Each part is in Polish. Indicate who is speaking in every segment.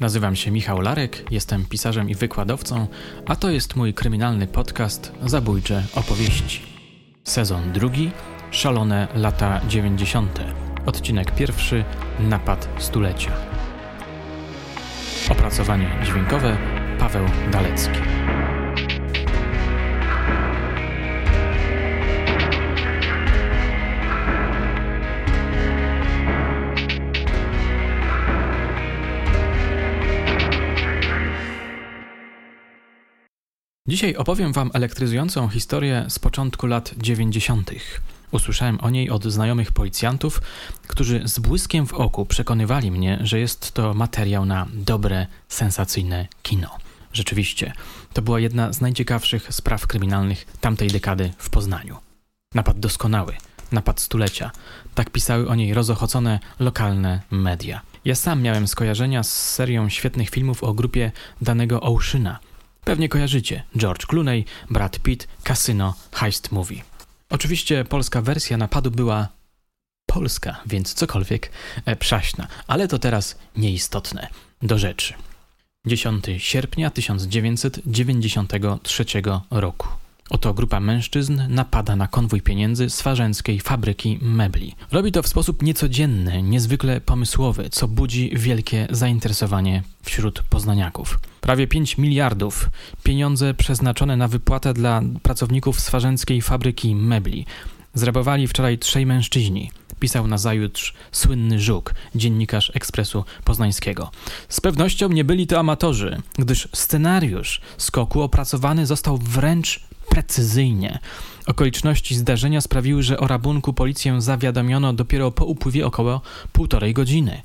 Speaker 1: Nazywam się Michał Larek, jestem pisarzem i wykładowcą, a to jest mój kryminalny podcast Zabójcze opowieści. Sezon drugi Szalone lata 90. Odcinek pierwszy Napad stulecia. Opracowanie dźwiękowe Paweł Dalecki. Dzisiaj opowiem Wam elektryzującą historię z początku lat 90. Usłyszałem o niej od znajomych policjantów, którzy z błyskiem w oku przekonywali mnie, że jest to materiał na dobre, sensacyjne kino. Rzeczywiście, to była jedna z najciekawszych spraw kryminalnych tamtej dekady w Poznaniu. Napad doskonały, napad stulecia. Tak pisały o niej rozochocone lokalne media. Ja sam miałem skojarzenia z serią świetnych filmów o grupie danego Oceana – Pewnie kojarzycie George Clooney, Brad Pitt, Casino, Heist Movie. Oczywiście polska wersja napadu była polska, więc cokolwiek e, przaśna, ale to teraz nieistotne. Do rzeczy. 10 sierpnia 1993 roku. Oto grupa mężczyzn napada na konwój pieniędzy swarzęckiej fabryki mebli. Robi to w sposób niecodzienny, niezwykle pomysłowy, co budzi wielkie zainteresowanie wśród poznaniaków. Prawie 5 miliardów pieniądze przeznaczone na wypłatę dla pracowników swarzęckiej fabryki mebli. Zrabowali wczoraj trzej mężczyźni pisał na zajutrz słynny Żuk, dziennikarz Ekspresu Poznańskiego. Z pewnością nie byli to amatorzy, gdyż scenariusz skoku opracowany został wręcz precyzyjnie. Okoliczności zdarzenia sprawiły, że o rabunku policję zawiadomiono dopiero po upływie około półtorej godziny.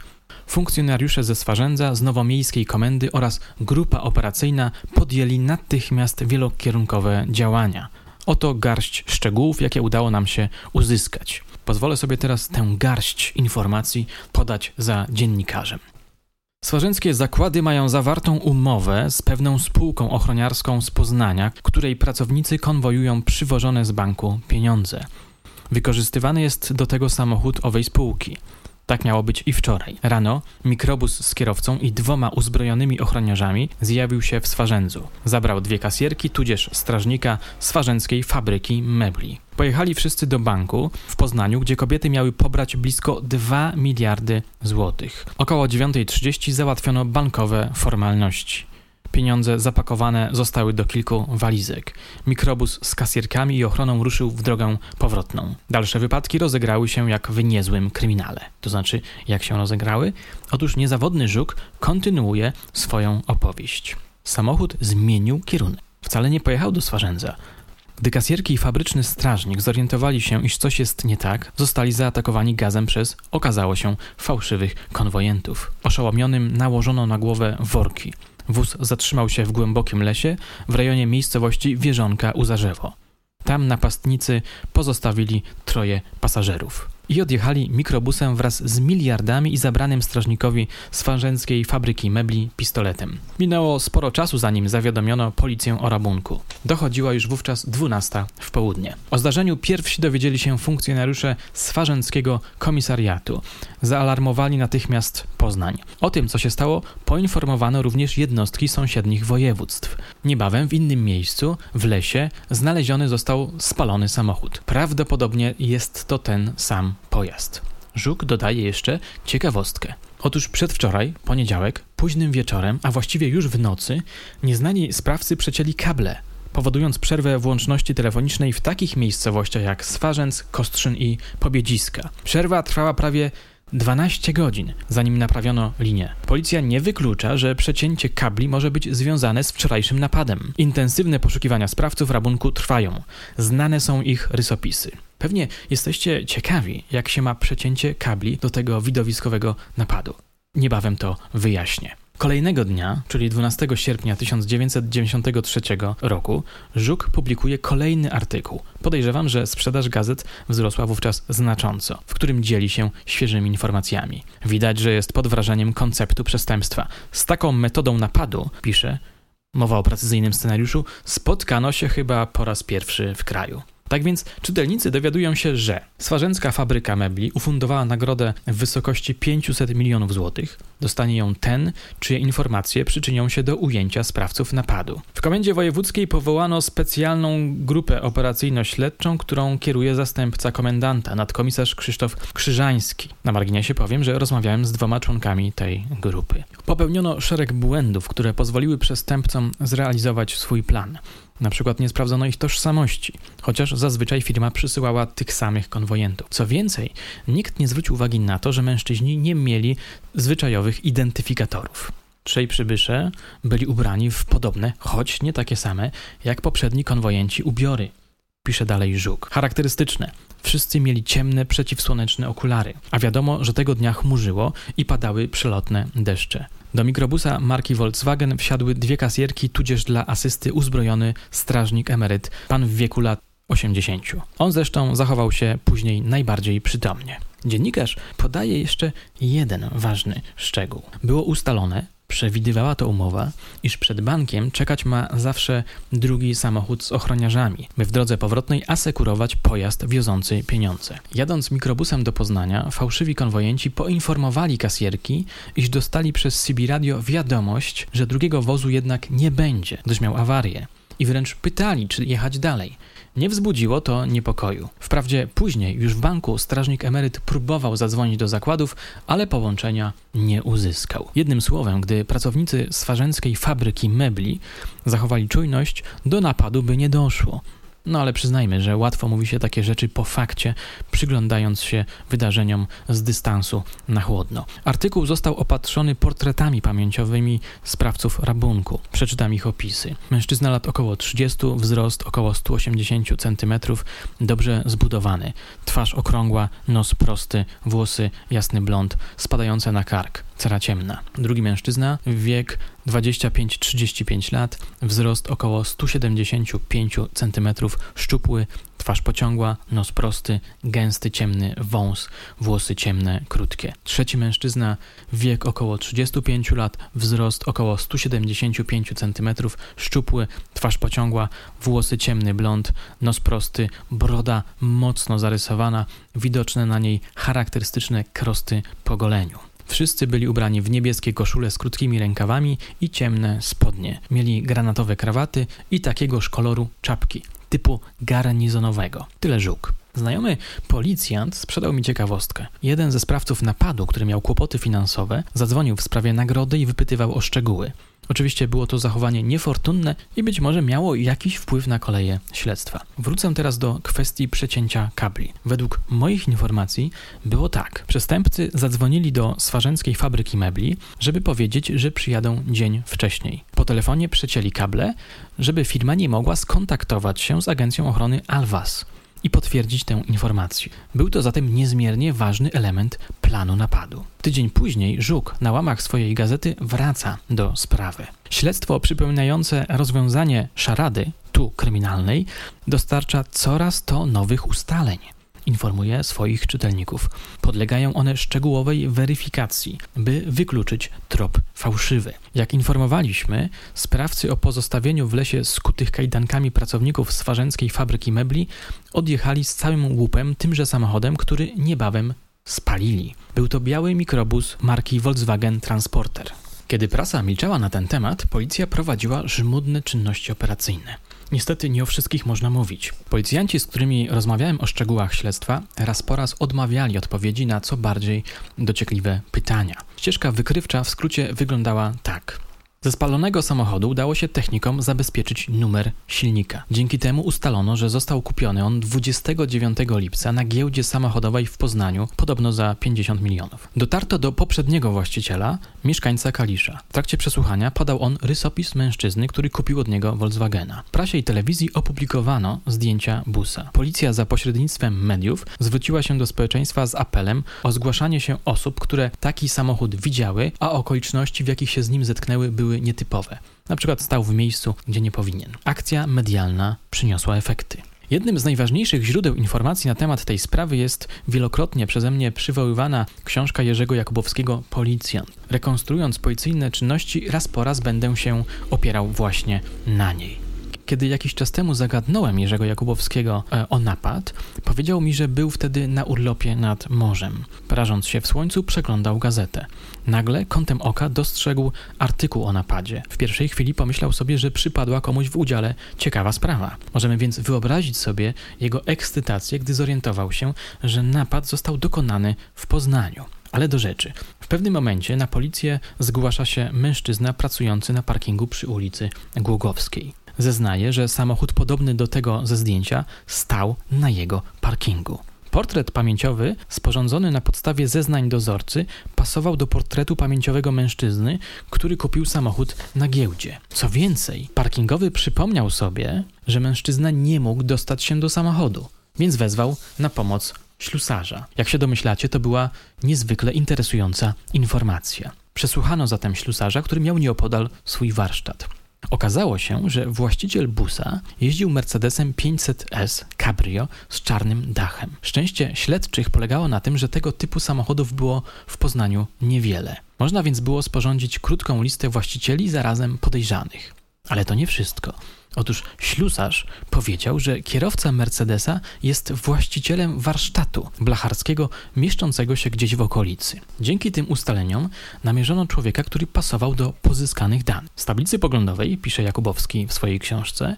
Speaker 1: Funkcjonariusze ze Swarzędza, z Nowomiejskiej Komendy oraz grupa operacyjna podjęli natychmiast wielokierunkowe działania. Oto garść szczegółów, jakie udało nam się uzyskać. Pozwolę sobie teraz tę garść informacji podać za dziennikarzem. Swarzęckie zakłady mają zawartą umowę z pewną spółką ochroniarską z Poznania, której pracownicy konwojują przywożone z banku pieniądze. Wykorzystywany jest do tego samochód owej spółki. Tak miało być i wczoraj. Rano mikrobus z kierowcą i dwoma uzbrojonymi ochroniarzami zjawił się w Swarzędzu. Zabrał dwie kasierki, tudzież strażnika swarzęckiej fabryki mebli. Pojechali wszyscy do banku w Poznaniu, gdzie kobiety miały pobrać blisko 2 miliardy złotych. Około 9.30 załatwiono bankowe formalności. Pieniądze zapakowane zostały do kilku walizek. Mikrobus z kasierkami i ochroną ruszył w drogę powrotną. Dalsze wypadki rozegrały się jak w niezłym kryminale. To znaczy, jak się rozegrały? Otóż niezawodny żuk kontynuuje swoją opowieść. Samochód zmienił kierunek. Wcale nie pojechał do Swarzędza. Gdy kasierki i fabryczny strażnik zorientowali się, iż coś jest nie tak, zostali zaatakowani gazem przez, okazało się, fałszywych konwojentów. Oszołomionym nałożono na głowę worki. Wóz zatrzymał się w głębokim lesie w rejonie miejscowości Wieżonka u Zarzewo. Tam napastnicy pozostawili troje pasażerów i odjechali mikrobusem wraz z miliardami i zabranym strażnikowi z farzęckiej fabryki mebli pistoletem. Minęło sporo czasu, zanim zawiadomiono policję o rabunku. Dochodziła już wówczas 12 w południe. O zdarzeniu pierwsi dowiedzieli się funkcjonariusze z farzęckiego komisariatu. Zaalarmowali natychmiast Poznań. O tym, co się stało, poinformowano również jednostki sąsiednich województw. Niebawem w innym miejscu, w lesie, znaleziony został spalony samochód. Prawdopodobnie jest to ten sam pojazd. Żuk dodaje jeszcze ciekawostkę. Otóż przedwczoraj, poniedziałek, późnym wieczorem, a właściwie już w nocy, nieznani sprawcy przecięli kable, powodując przerwę w łączności telefonicznej w takich miejscowościach jak Swarzędz, Kostrzyn i Pobiedziska. Przerwa trwała prawie 12 godzin, zanim naprawiono linię. Policja nie wyklucza, że przecięcie kabli może być związane z wczorajszym napadem. Intensywne poszukiwania sprawców rabunku trwają. Znane są ich rysopisy. Pewnie jesteście ciekawi, jak się ma przecięcie kabli do tego widowiskowego napadu. Niebawem to wyjaśnię. Kolejnego dnia, czyli 12 sierpnia 1993 roku, Żuk publikuje kolejny artykuł. Podejrzewam, że sprzedaż gazet wzrosła wówczas znacząco, w którym dzieli się świeżymi informacjami. Widać, że jest pod wrażeniem konceptu przestępstwa. Z taką metodą napadu, pisze, mowa o precyzyjnym scenariuszu, spotkano się chyba po raz pierwszy w kraju. Tak więc czytelnicy dowiadują się, że Swarzęcka Fabryka Mebli ufundowała nagrodę w wysokości 500 milionów złotych. Dostanie ją ten, czyje informacje przyczynią się do ujęcia sprawców napadu. W Komendzie Wojewódzkiej powołano specjalną grupę operacyjno-śledczą, którą kieruje zastępca komendanta, nadkomisarz Krzysztof Krzyżański. Na marginesie powiem, że rozmawiałem z dwoma członkami tej grupy. Popełniono szereg błędów, które pozwoliły przestępcom zrealizować swój plan. Na przykład nie sprawdzono ich tożsamości, chociaż zazwyczaj firma przysyłała tych samych konwojentów. Co więcej, nikt nie zwrócił uwagi na to, że mężczyźni nie mieli zwyczajowych identyfikatorów. Trzej przybysze byli ubrani w podobne, choć nie takie same, jak poprzedni konwojenci ubiory. Pisze dalej Żuk. Charakterystyczne. Wszyscy mieli ciemne, przeciwsłoneczne okulary, a wiadomo, że tego dnia chmurzyło i padały przelotne deszcze. Do mikrobusa marki Volkswagen wsiadły dwie kasjerki, tudzież dla asysty uzbrojony strażnik emeryt, pan w wieku lat 80. On zresztą zachował się później najbardziej przytomnie. Dziennikarz podaje jeszcze jeden ważny szczegół. Było ustalone, Przewidywała to umowa, iż przed bankiem czekać ma zawsze drugi samochód z ochroniarzami, by w drodze powrotnej asekurować pojazd wiozący pieniądze. Jadąc mikrobusem do Poznania, fałszywi konwojenci poinformowali kasjerki, iż dostali przez CB Radio wiadomość, że drugiego wozu jednak nie będzie, gdyż miał awarię. I wręcz pytali, czy jechać dalej. Nie wzbudziło to niepokoju. Wprawdzie później, już w banku, strażnik emeryt próbował zadzwonić do zakładów, ale połączenia nie uzyskał. Jednym słowem, gdy pracownicy swarzenckiej fabryki mebli zachowali czujność, do napadu by nie doszło. No ale przyznajmy, że łatwo mówi się takie rzeczy po fakcie, przyglądając się wydarzeniom z dystansu na chłodno. Artykuł został opatrzony portretami pamięciowymi sprawców rabunku. Przeczytam ich opisy. Mężczyzna lat około 30, wzrost około 180 cm, dobrze zbudowany, twarz okrągła, nos prosty, włosy jasny blond, spadające na kark cera ciemna. Drugi mężczyzna, wiek 25-35 lat, wzrost około 175 cm, szczupły, twarz pociągła, nos prosty, gęsty, ciemny wąs, włosy ciemne, krótkie. Trzeci mężczyzna, wiek około 35 lat, wzrost około 175 cm, szczupły, twarz pociągła, włosy ciemny, blond, nos prosty, broda mocno zarysowana, widoczne na niej charakterystyczne krosty po goleniu. Wszyscy byli ubrani w niebieskie koszule z krótkimi rękawami i ciemne spodnie. Mieli granatowe krawaty i takiegoż koloru czapki, typu garnizonowego. Tyle żuk. Znajomy policjant sprzedał mi ciekawostkę. Jeden ze sprawców napadu, który miał kłopoty finansowe, zadzwonił w sprawie nagrody i wypytywał o szczegóły. Oczywiście było to zachowanie niefortunne i być może miało jakiś wpływ na koleje śledztwa. Wrócę teraz do kwestii przecięcia kabli. Według moich informacji było tak. Przestępcy zadzwonili do swarzęckiej fabryki mebli, żeby powiedzieć, że przyjadą dzień wcześniej. Po telefonie przecięli kable, żeby firma nie mogła skontaktować się z agencją ochrony Alwas i potwierdzić tę informację. Był to zatem niezmiernie ważny element planu napadu. Tydzień później Żuk na łamach swojej gazety wraca do sprawy. Śledztwo przypominające rozwiązanie szarady, tu kryminalnej, dostarcza coraz to nowych ustaleń informuje swoich czytelników. Podlegają one szczegółowej weryfikacji, by wykluczyć trop fałszywy. Jak informowaliśmy, sprawcy o pozostawieniu w lesie skutych kajdankami pracowników swarzęckiej fabryki mebli odjechali z całym łupem tymże samochodem, który niebawem spalili. Był to biały mikrobus marki Volkswagen Transporter. Kiedy prasa milczała na ten temat, policja prowadziła żmudne czynności operacyjne. Niestety nie o wszystkich można mówić. Policjanci, z którymi rozmawiałem o szczegółach śledztwa, raz po raz odmawiali odpowiedzi na co bardziej dociekliwe pytania. Ścieżka wykrywcza w skrócie wyglądała tak. Ze spalonego samochodu udało się technikom zabezpieczyć numer silnika. Dzięki temu ustalono, że został kupiony on 29 lipca na giełdzie samochodowej w Poznaniu, podobno za 50 milionów. Dotarto do poprzedniego właściciela, mieszkańca Kalisza. W trakcie przesłuchania podał on rysopis mężczyzny, który kupił od niego Volkswagena. W prasie i telewizji opublikowano zdjęcia busa. Policja za pośrednictwem mediów zwróciła się do społeczeństwa z apelem o zgłaszanie się osób, które taki samochód widziały, a okoliczności, w jakich się z nim zetknęły, były były nietypowe. Na przykład stał w miejscu, gdzie nie powinien. Akcja medialna przyniosła efekty. Jednym z najważniejszych źródeł informacji na temat tej sprawy jest wielokrotnie przeze mnie przywoływana książka Jerzego Jakubowskiego Policjant. Rekonstruując policyjne czynności, raz po raz będę się opierał właśnie na niej. Kiedy jakiś czas temu zagadnąłem Jerzego Jakubowskiego e, o napad, powiedział mi, że był wtedy na urlopie nad morzem. Prażąc się w słońcu, przeglądał gazetę. Nagle kątem oka dostrzegł artykuł o napadzie. W pierwszej chwili pomyślał sobie, że przypadła komuś w udziale ciekawa sprawa. Możemy więc wyobrazić sobie jego ekscytację, gdy zorientował się, że napad został dokonany w Poznaniu. Ale do rzeczy. W pewnym momencie na policję zgłasza się mężczyzna pracujący na parkingu przy ulicy Głogowskiej. Zeznaje, że samochód podobny do tego ze zdjęcia stał na jego parkingu. Portret pamięciowy, sporządzony na podstawie zeznań dozorcy, pasował do portretu pamięciowego mężczyzny, który kupił samochód na giełdzie. Co więcej, parkingowy przypomniał sobie, że mężczyzna nie mógł dostać się do samochodu, więc wezwał na pomoc ślusarza. Jak się domyślacie, to była niezwykle interesująca informacja. Przesłuchano zatem ślusarza, który miał nieopodal swój warsztat. Okazało się, że właściciel busa jeździł Mercedesem 500S Cabrio z czarnym dachem. Szczęście śledczych polegało na tym, że tego typu samochodów było w Poznaniu niewiele. Można więc było sporządzić krótką listę właścicieli zarazem podejrzanych. Ale to nie wszystko. Otóż ślusarz powiedział, że kierowca Mercedesa jest właścicielem warsztatu blacharskiego mieszczącego się gdzieś w okolicy. Dzięki tym ustaleniom namierzono człowieka, który pasował do pozyskanych danych. Z tablicy poglądowej, pisze Jakubowski w swojej książce,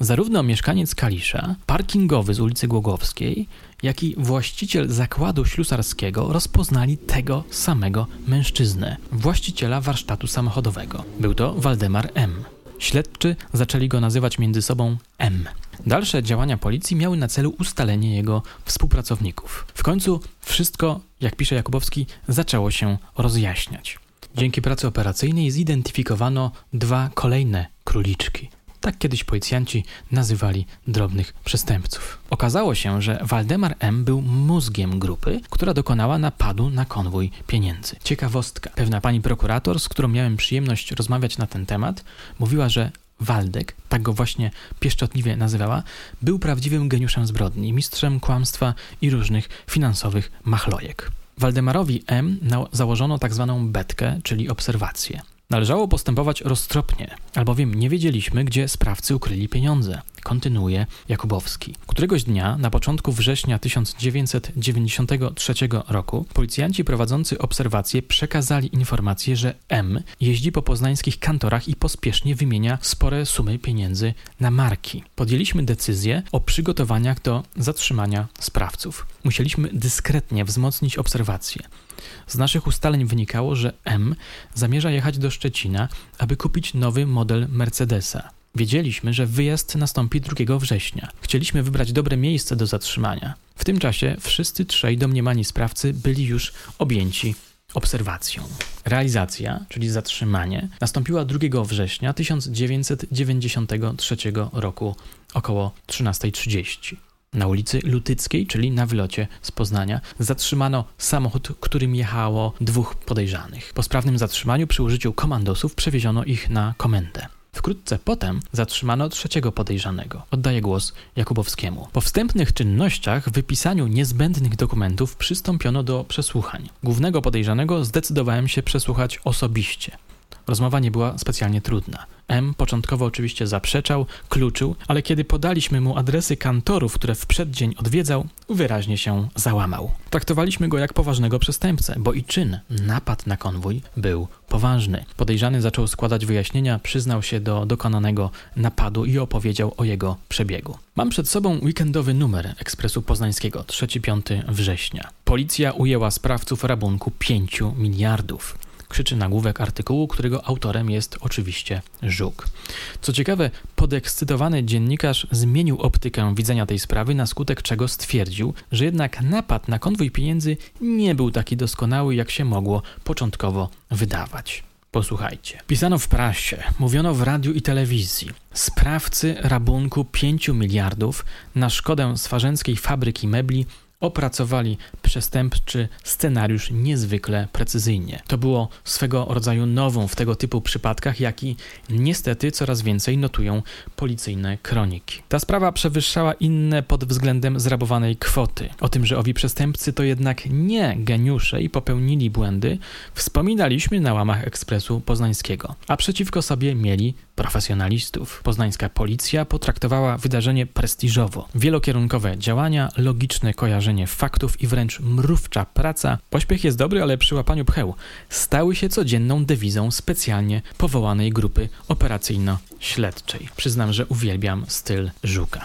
Speaker 1: zarówno mieszkaniec Kalisza, parkingowy z ulicy Głogowskiej, jak i właściciel zakładu ślusarskiego rozpoznali tego samego mężczyznę, właściciela warsztatu samochodowego. Był to Waldemar M. Śledczy zaczęli go nazywać między sobą M. Dalsze działania policji miały na celu ustalenie jego współpracowników. W końcu wszystko, jak pisze Jakubowski, zaczęło się rozjaśniać. Dzięki pracy operacyjnej zidentyfikowano dwa kolejne króliczki. Tak kiedyś policjanci nazywali drobnych przestępców. Okazało się, że Waldemar M. był mózgiem grupy, która dokonała napadu na konwój pieniędzy. Ciekawostka. Pewna pani prokurator, z którą miałem przyjemność rozmawiać na ten temat, mówiła, że Waldek, tak go właśnie pieszczotliwie nazywała, był prawdziwym geniuszem zbrodni, mistrzem kłamstwa i różnych finansowych machlojek. Waldemarowi M. założono tak zwaną betkę, czyli obserwację. Należało postępować roztropnie, albowiem nie wiedzieliśmy, gdzie sprawcy ukryli pieniądze kontynuuje Jakubowski. Któregoś dnia, na początku września 1993 roku, policjanci prowadzący obserwacje przekazali informację, że M jeździ po poznańskich kantorach i pospiesznie wymienia spore sumy pieniędzy na marki. Podjęliśmy decyzję o przygotowaniach do zatrzymania sprawców. Musieliśmy dyskretnie wzmocnić obserwacje. Z naszych ustaleń wynikało, że M zamierza jechać do Szczecina, aby kupić nowy model Mercedesa. Wiedzieliśmy, że wyjazd nastąpi 2 września. Chcieliśmy wybrać dobre miejsce do zatrzymania. W tym czasie wszyscy trzej domniemani sprawcy byli już objęci obserwacją. Realizacja, czyli zatrzymanie, nastąpiła 2 września 1993 roku około 13.30. Na ulicy Lutyckiej, czyli na wylocie z Poznania, zatrzymano samochód, którym jechało dwóch podejrzanych. Po sprawnym zatrzymaniu przy użyciu komandosów przewieziono ich na komendę. Wkrótce potem zatrzymano trzeciego podejrzanego. Oddaję głos Jakubowskiemu. Po wstępnych czynnościach, wypisaniu niezbędnych dokumentów przystąpiono do przesłuchań. Głównego podejrzanego zdecydowałem się przesłuchać osobiście. Rozmowa nie była specjalnie trudna. M początkowo oczywiście zaprzeczał, kluczył, ale kiedy podaliśmy mu adresy kantorów, które w przeddzień odwiedzał, wyraźnie się załamał. Traktowaliśmy go jak poważnego przestępcę, bo i czyn, napad na konwój, był poważny. Podejrzany zaczął składać wyjaśnienia, przyznał się do dokonanego napadu i opowiedział o jego przebiegu. Mam przed sobą weekendowy numer Ekspresu Poznańskiego, 3-5 września. Policja ujęła sprawców rabunku 5 miliardów krzyczy nagłówek artykułu, którego autorem jest oczywiście Żuk. Co ciekawe, podekscytowany dziennikarz zmienił optykę widzenia tej sprawy, na skutek czego stwierdził, że jednak napad na konwój pieniędzy nie był taki doskonały, jak się mogło początkowo wydawać. Posłuchajcie. Pisano w prasie, mówiono w radiu i telewizji. Sprawcy rabunku 5 miliardów na szkodę swarzenckiej fabryki mebli opracowali przestępczy scenariusz niezwykle precyzyjnie. To było swego rodzaju nową w tego typu przypadkach, jaki niestety coraz więcej notują policyjne kroniki. Ta sprawa przewyższała inne pod względem zrabowanej kwoty. O tym, że owi przestępcy to jednak nie geniusze i popełnili błędy, wspominaliśmy na łamach Ekspresu Poznańskiego, a przeciwko sobie mieli profesjonalistów. Poznańska policja potraktowała wydarzenie prestiżowo. Wielokierunkowe działania, logiczne kojarzenie faktów i wręcz mrówcza praca. Pośpiech jest dobry, ale przy łapaniu pcheł stały się codzienną dewizą specjalnie powołanej grupy operacyjno-śledczej. Przyznam, że uwielbiam styl Żuka.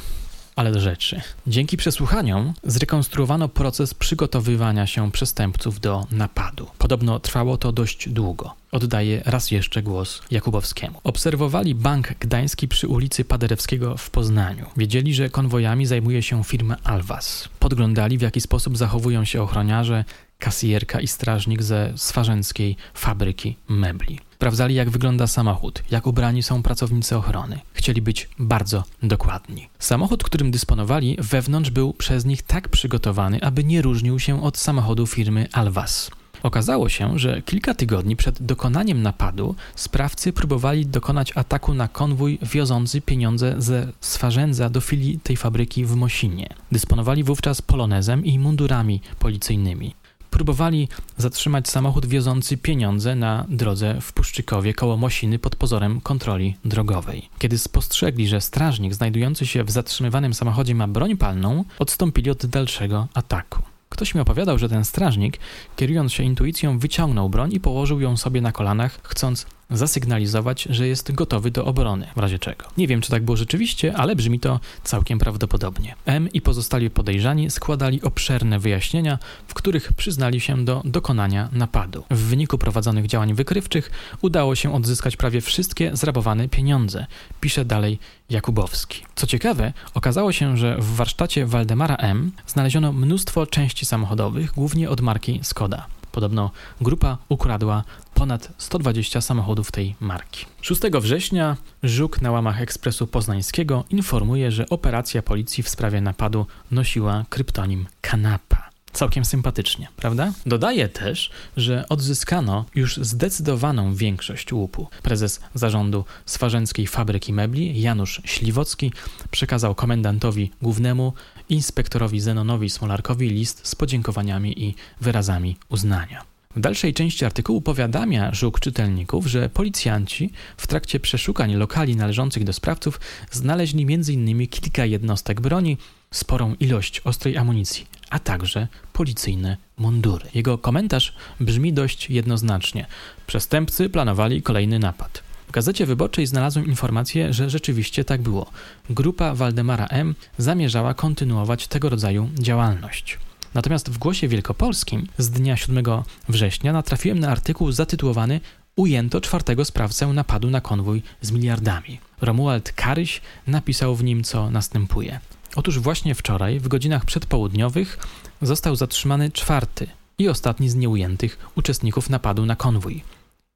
Speaker 1: Ale do rzeczy. Dzięki przesłuchaniom zrekonstruowano proces przygotowywania się przestępców do napadu. Podobno trwało to dość długo. Oddaję raz jeszcze głos Jakubowskiemu. Obserwowali bank gdański przy ulicy Paderewskiego w Poznaniu. Wiedzieli, że konwojami zajmuje się firma Alwas. Podglądali, w jaki sposób zachowują się ochroniarze, kasjerka i strażnik ze swarzęckiej fabryki mebli. Sprawdzali, jak wygląda samochód, jak ubrani są pracownicy ochrony. Chcieli być bardzo dokładni. Samochód, którym dysponowali, wewnątrz był przez nich tak przygotowany, aby nie różnił się od samochodu firmy Alwas. Okazało się, że kilka tygodni przed dokonaniem napadu sprawcy próbowali dokonać ataku na konwój wiozący pieniądze ze Swarzędza do filii tej fabryki w Mosinie. Dysponowali wówczas polonezem i mundurami policyjnymi próbowali zatrzymać samochód wiozący pieniądze na drodze w Puszczykowie koło Mosiny pod pozorem kontroli drogowej. Kiedy spostrzegli, że strażnik znajdujący się w zatrzymywanym samochodzie ma broń palną, odstąpili od dalszego ataku. Ktoś mi opowiadał, że ten strażnik, kierując się intuicją, wyciągnął broń i położył ją sobie na kolanach, chcąc zasygnalizować, że jest gotowy do obrony, w razie czego. Nie wiem, czy tak było rzeczywiście, ale brzmi to całkiem prawdopodobnie. M i pozostali podejrzani składali obszerne wyjaśnienia, w których przyznali się do dokonania napadu. W wyniku prowadzonych działań wykrywczych udało się odzyskać prawie wszystkie zrabowane pieniądze, pisze dalej Jakubowski. Co ciekawe, okazało się, że w warsztacie Waldemara M znaleziono mnóstwo części samochodowych, głównie od marki Skoda. Podobno grupa ukradła ponad 120 samochodów tej marki. 6 września Żuk na łamach Ekspresu Poznańskiego informuje, że operacja policji w sprawie napadu nosiła kryptonim Kanapa. Całkiem sympatycznie, prawda? Dodaje też, że odzyskano już zdecydowaną większość łupu. Prezes zarządu Swarzęckiej Fabryki Mebli, Janusz Śliwocki, przekazał komendantowi głównemu, inspektorowi Zenonowi Smolarkowi list z podziękowaniami i wyrazami uznania. W dalszej części artykułu powiadamia Żuk czytelników, że policjanci w trakcie przeszukań lokali należących do sprawców znaleźli m.in. kilka jednostek broni, sporą ilość ostrej amunicji, a także policyjne mundury. Jego komentarz brzmi dość jednoznacznie. Przestępcy planowali kolejny napad. W gazecie wyborczej znalazłem informację, że rzeczywiście tak było. Grupa Waldemara M. zamierzała kontynuować tego rodzaju działalność. Natomiast w Głosie Wielkopolskim z dnia 7 września natrafiłem na artykuł zatytułowany Ujęto czwartego sprawcę napadu na konwój z miliardami. Romuald Karyś napisał w nim, co następuje. Otóż właśnie wczoraj, w godzinach przedpołudniowych, został zatrzymany czwarty i ostatni z nieujętych uczestników napadu na konwój.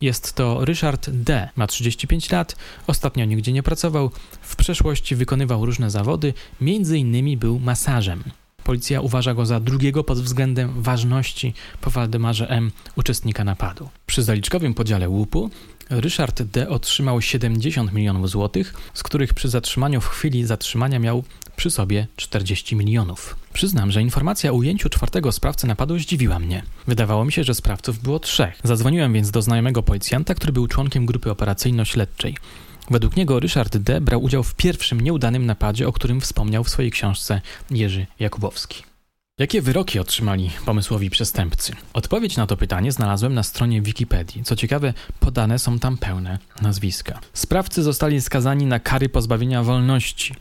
Speaker 1: Jest to Ryszard D. Ma 35 lat, ostatnio nigdzie nie pracował, w przeszłości wykonywał różne zawody, między innymi był masażem. Policja uważa go za drugiego pod względem ważności po Waldemarze M. uczestnika napadu. Przy zaliczkowym podziale łupu Ryszard D. otrzymał 70 milionów złotych, z których przy zatrzymaniu w chwili zatrzymania miał przy sobie 40 milionów. Przyznam, że informacja o ujęciu czwartego sprawcy napadu zdziwiła mnie. Wydawało mi się, że sprawców było trzech. Zadzwoniłem więc do znajomego policjanta, który był członkiem grupy operacyjno-śledczej. Według niego Ryszard D. brał udział w pierwszym nieudanym napadzie, o którym wspomniał w swojej książce Jerzy Jakubowski. Jakie wyroki otrzymali pomysłowi przestępcy? Odpowiedź na to pytanie znalazłem na stronie Wikipedii. Co ciekawe, podane są tam pełne nazwiska. Sprawcy zostali skazani na kary pozbawienia wolności.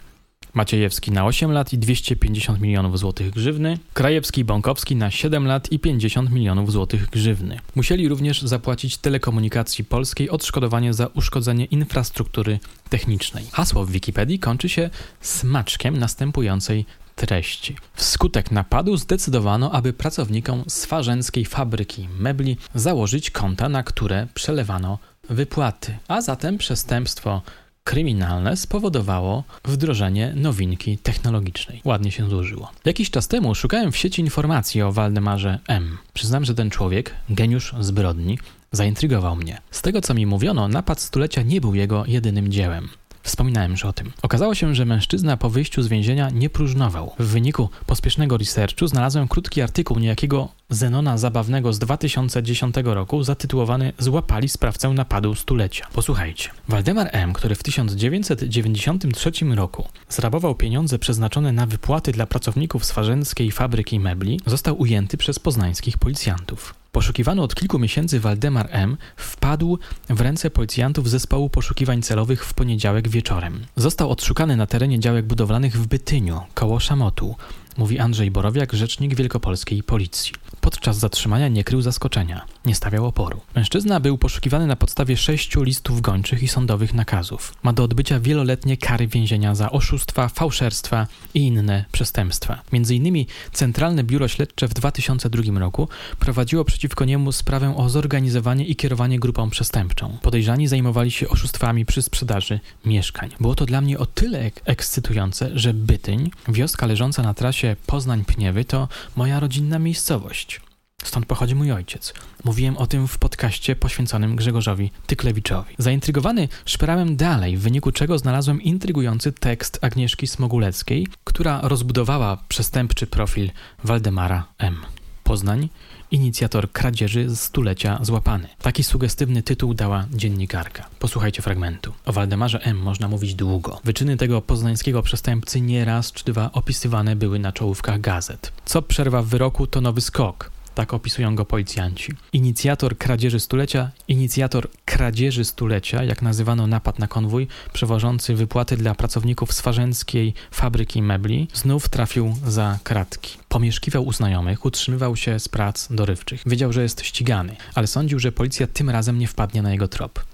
Speaker 1: Maciejewski na 8 lat i 250 milionów złotych grzywny, Krajewski i Bąkowski na 7 lat i 50 milionów złotych grzywny. Musieli również zapłacić telekomunikacji polskiej odszkodowanie za uszkodzenie infrastruktury technicznej. Hasło w Wikipedii kończy się smaczkiem następującej treści. Wskutek napadu zdecydowano, aby pracownikom swarzęckiej fabryki mebli założyć konta, na które przelewano wypłaty, a zatem przestępstwo kryminalne spowodowało wdrożenie nowinki technologicznej. Ładnie się złożyło. Jakiś czas temu szukałem w sieci informacji o Waldemarze M. Przyznam, że ten człowiek, geniusz zbrodni, zaintrygował mnie. Z tego co mi mówiono, napad stulecia nie był jego jedynym dziełem. Wspominałem już o tym. Okazało się, że mężczyzna po wyjściu z więzienia nie próżnował. W wyniku pospiesznego researchu znalazłem krótki artykuł niejakiego Zenona Zabawnego z 2010 roku zatytułowany Złapali sprawcę napadu stulecia. Posłuchajcie. Waldemar M., który w 1993 roku zrabował pieniądze przeznaczone na wypłaty dla pracowników swarzenckiej fabryki mebli, został ujęty przez poznańskich policjantów. Poszukiwany od kilku miesięcy Waldemar M. wpadł w ręce policjantów zespołu poszukiwań celowych w poniedziałek wieczorem. Został odszukany na terenie działek budowlanych w Bytyniu, koło Szamotu mówi Andrzej Borowiak, rzecznik wielkopolskiej policji. Podczas zatrzymania nie krył zaskoczenia, nie stawiał oporu. Mężczyzna był poszukiwany na podstawie sześciu listów gończych i sądowych nakazów. Ma do odbycia wieloletnie kary więzienia za oszustwa, fałszerstwa i inne przestępstwa. Między innymi Centralne Biuro Śledcze w 2002 roku prowadziło przeciwko niemu sprawę o zorganizowanie i kierowanie grupą przestępczą. Podejrzani zajmowali się oszustwami przy sprzedaży mieszkań. Było to dla mnie o tyle ek ekscytujące, że Bytyń, wioska leżąca na trasie Poznań-Pniewy to moja rodzinna miejscowość. Stąd pochodzi mój ojciec. Mówiłem o tym w podcaście poświęconym Grzegorzowi Tyklewiczowi. Zaintrygowany szperałem dalej, w wyniku czego znalazłem intrygujący tekst Agnieszki Smoguleckiej, która rozbudowała przestępczy profil Waldemara M. Poznań, inicjator kradzieży z stulecia złapany. Taki sugestywny tytuł dała dziennikarka. Posłuchajcie fragmentu. O Waldemarze M. można mówić długo. Wyczyny tego poznańskiego przestępcy nie raz czy dwa opisywane były na czołówkach gazet. Co przerwa w wyroku to nowy skok tak opisują go policjanci. Inicjator kradzieży stulecia, inicjator kradzieży stulecia, jak nazywano napad na konwój przewożący wypłaty dla pracowników swarzenckiej fabryki mebli, znów trafił za kratki. Pomieszkiwał u znajomych, utrzymywał się z prac dorywczych. Wiedział, że jest ścigany, ale sądził, że policja tym razem nie wpadnie na jego trop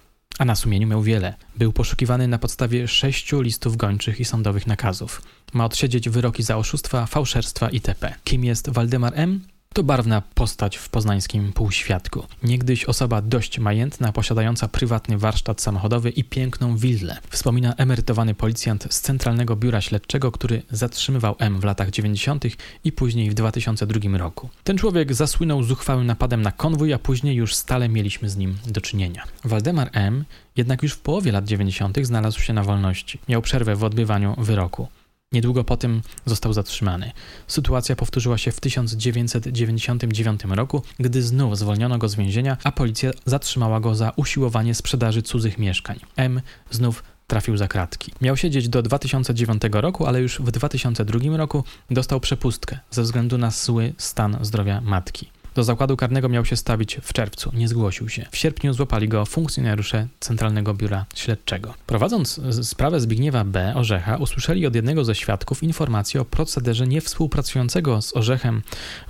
Speaker 1: a na sumieniu miał wiele. Był poszukiwany na podstawie sześciu listów gończych i sądowych nakazów. Ma odsiedzieć wyroki za oszustwa, fałszerstwa itp. Kim jest Waldemar M? To barwna postać w poznańskim półświadku. Niegdyś osoba dość majętna, posiadająca prywatny warsztat samochodowy i piękną willę. Wspomina emerytowany policjant z Centralnego Biura Śledczego, który zatrzymywał M w latach 90. i później w 2002 roku. Ten człowiek zasłynął zuchwałym napadem na konwój, a później już stale mieliśmy z nim do czynienia. Waldemar M. jednak już w połowie lat 90. znalazł się na wolności. Miał przerwę w odbywaniu wyroku. Niedługo potem został zatrzymany. Sytuacja powtórzyła się w 1999 roku, gdy znów zwolniono go z więzienia, a policja zatrzymała go za usiłowanie sprzedaży cudzych mieszkań. M znów trafił za kratki. Miał siedzieć do 2009 roku, ale już w 2002 roku dostał przepustkę ze względu na zły stan zdrowia matki. Do zakładu karnego miał się stawić w czerwcu, nie zgłosił się. W sierpniu złapali go funkcjonariusze Centralnego Biura Śledczego. Prowadząc sprawę Zbigniewa B. Orzecha, usłyszeli od jednego ze świadków informację o procederze niewspółpracującego z Orzechem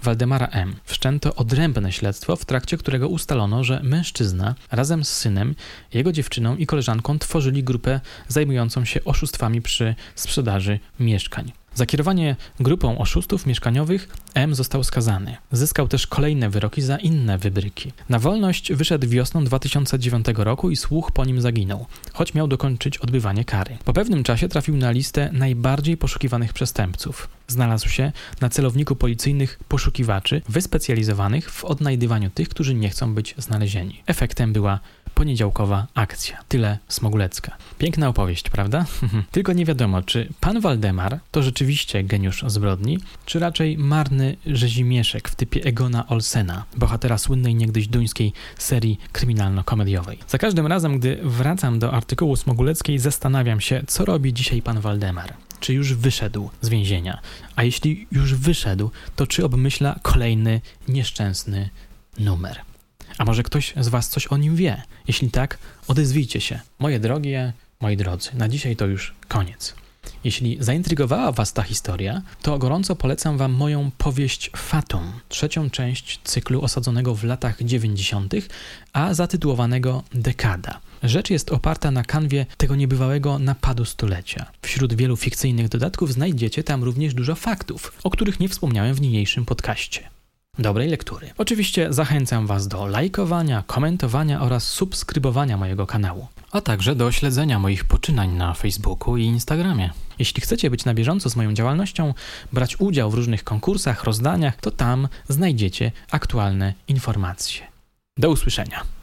Speaker 1: Waldemara M. Wszczęto odrębne śledztwo, w trakcie którego ustalono, że mężczyzna razem z synem, jego dziewczyną i koleżanką tworzyli grupę zajmującą się oszustwami przy sprzedaży mieszkań. Za kierowanie grupą oszustów mieszkaniowych M został skazany. Zyskał też kolejne wyroki za inne wybryki. Na wolność wyszedł wiosną 2009 roku i słuch po nim zaginął, choć miał dokończyć odbywanie kary. Po pewnym czasie trafił na listę najbardziej poszukiwanych przestępców. Znalazł się na celowniku policyjnych poszukiwaczy wyspecjalizowanych w odnajdywaniu tych, którzy nie chcą być znalezieni. Efektem była poniedziałkowa akcja. Tyle Smogulecka. Piękna opowieść, prawda? Tylko nie wiadomo, czy pan Waldemar to rzeczywiście geniusz zbrodni, czy raczej marny rzezimieszek w typie Egona Olsena, bohatera słynnej niegdyś duńskiej serii kryminalno-komediowej. Za każdym razem, gdy wracam do artykułu Smoguleckiej, zastanawiam się, co robi dzisiaj pan Waldemar czy już wyszedł z więzienia, a jeśli już wyszedł, to czy obmyśla kolejny nieszczęsny numer. A może ktoś z Was coś o nim wie? Jeśli tak, odezwijcie się. Moje drogie, moi drodzy, na dzisiaj to już koniec. Jeśli zaintrygowała Was ta historia, to gorąco polecam Wam moją powieść Fatum, trzecią część cyklu osadzonego w latach 90., a zatytułowanego Dekada. Rzecz jest oparta na kanwie tego niebywałego napadu stulecia. Wśród wielu fikcyjnych dodatków znajdziecie tam również dużo faktów, o których nie wspomniałem w niniejszym podcaście dobrej lektury. Oczywiście zachęcam Was do lajkowania, komentowania oraz subskrybowania mojego kanału. a także do śledzenia moich poczynań na Facebooku i Instagramie. Jeśli chcecie być na bieżąco z moją działalnością, brać udział w różnych konkursach, rozdaniach, to tam znajdziecie aktualne informacje. Do usłyszenia.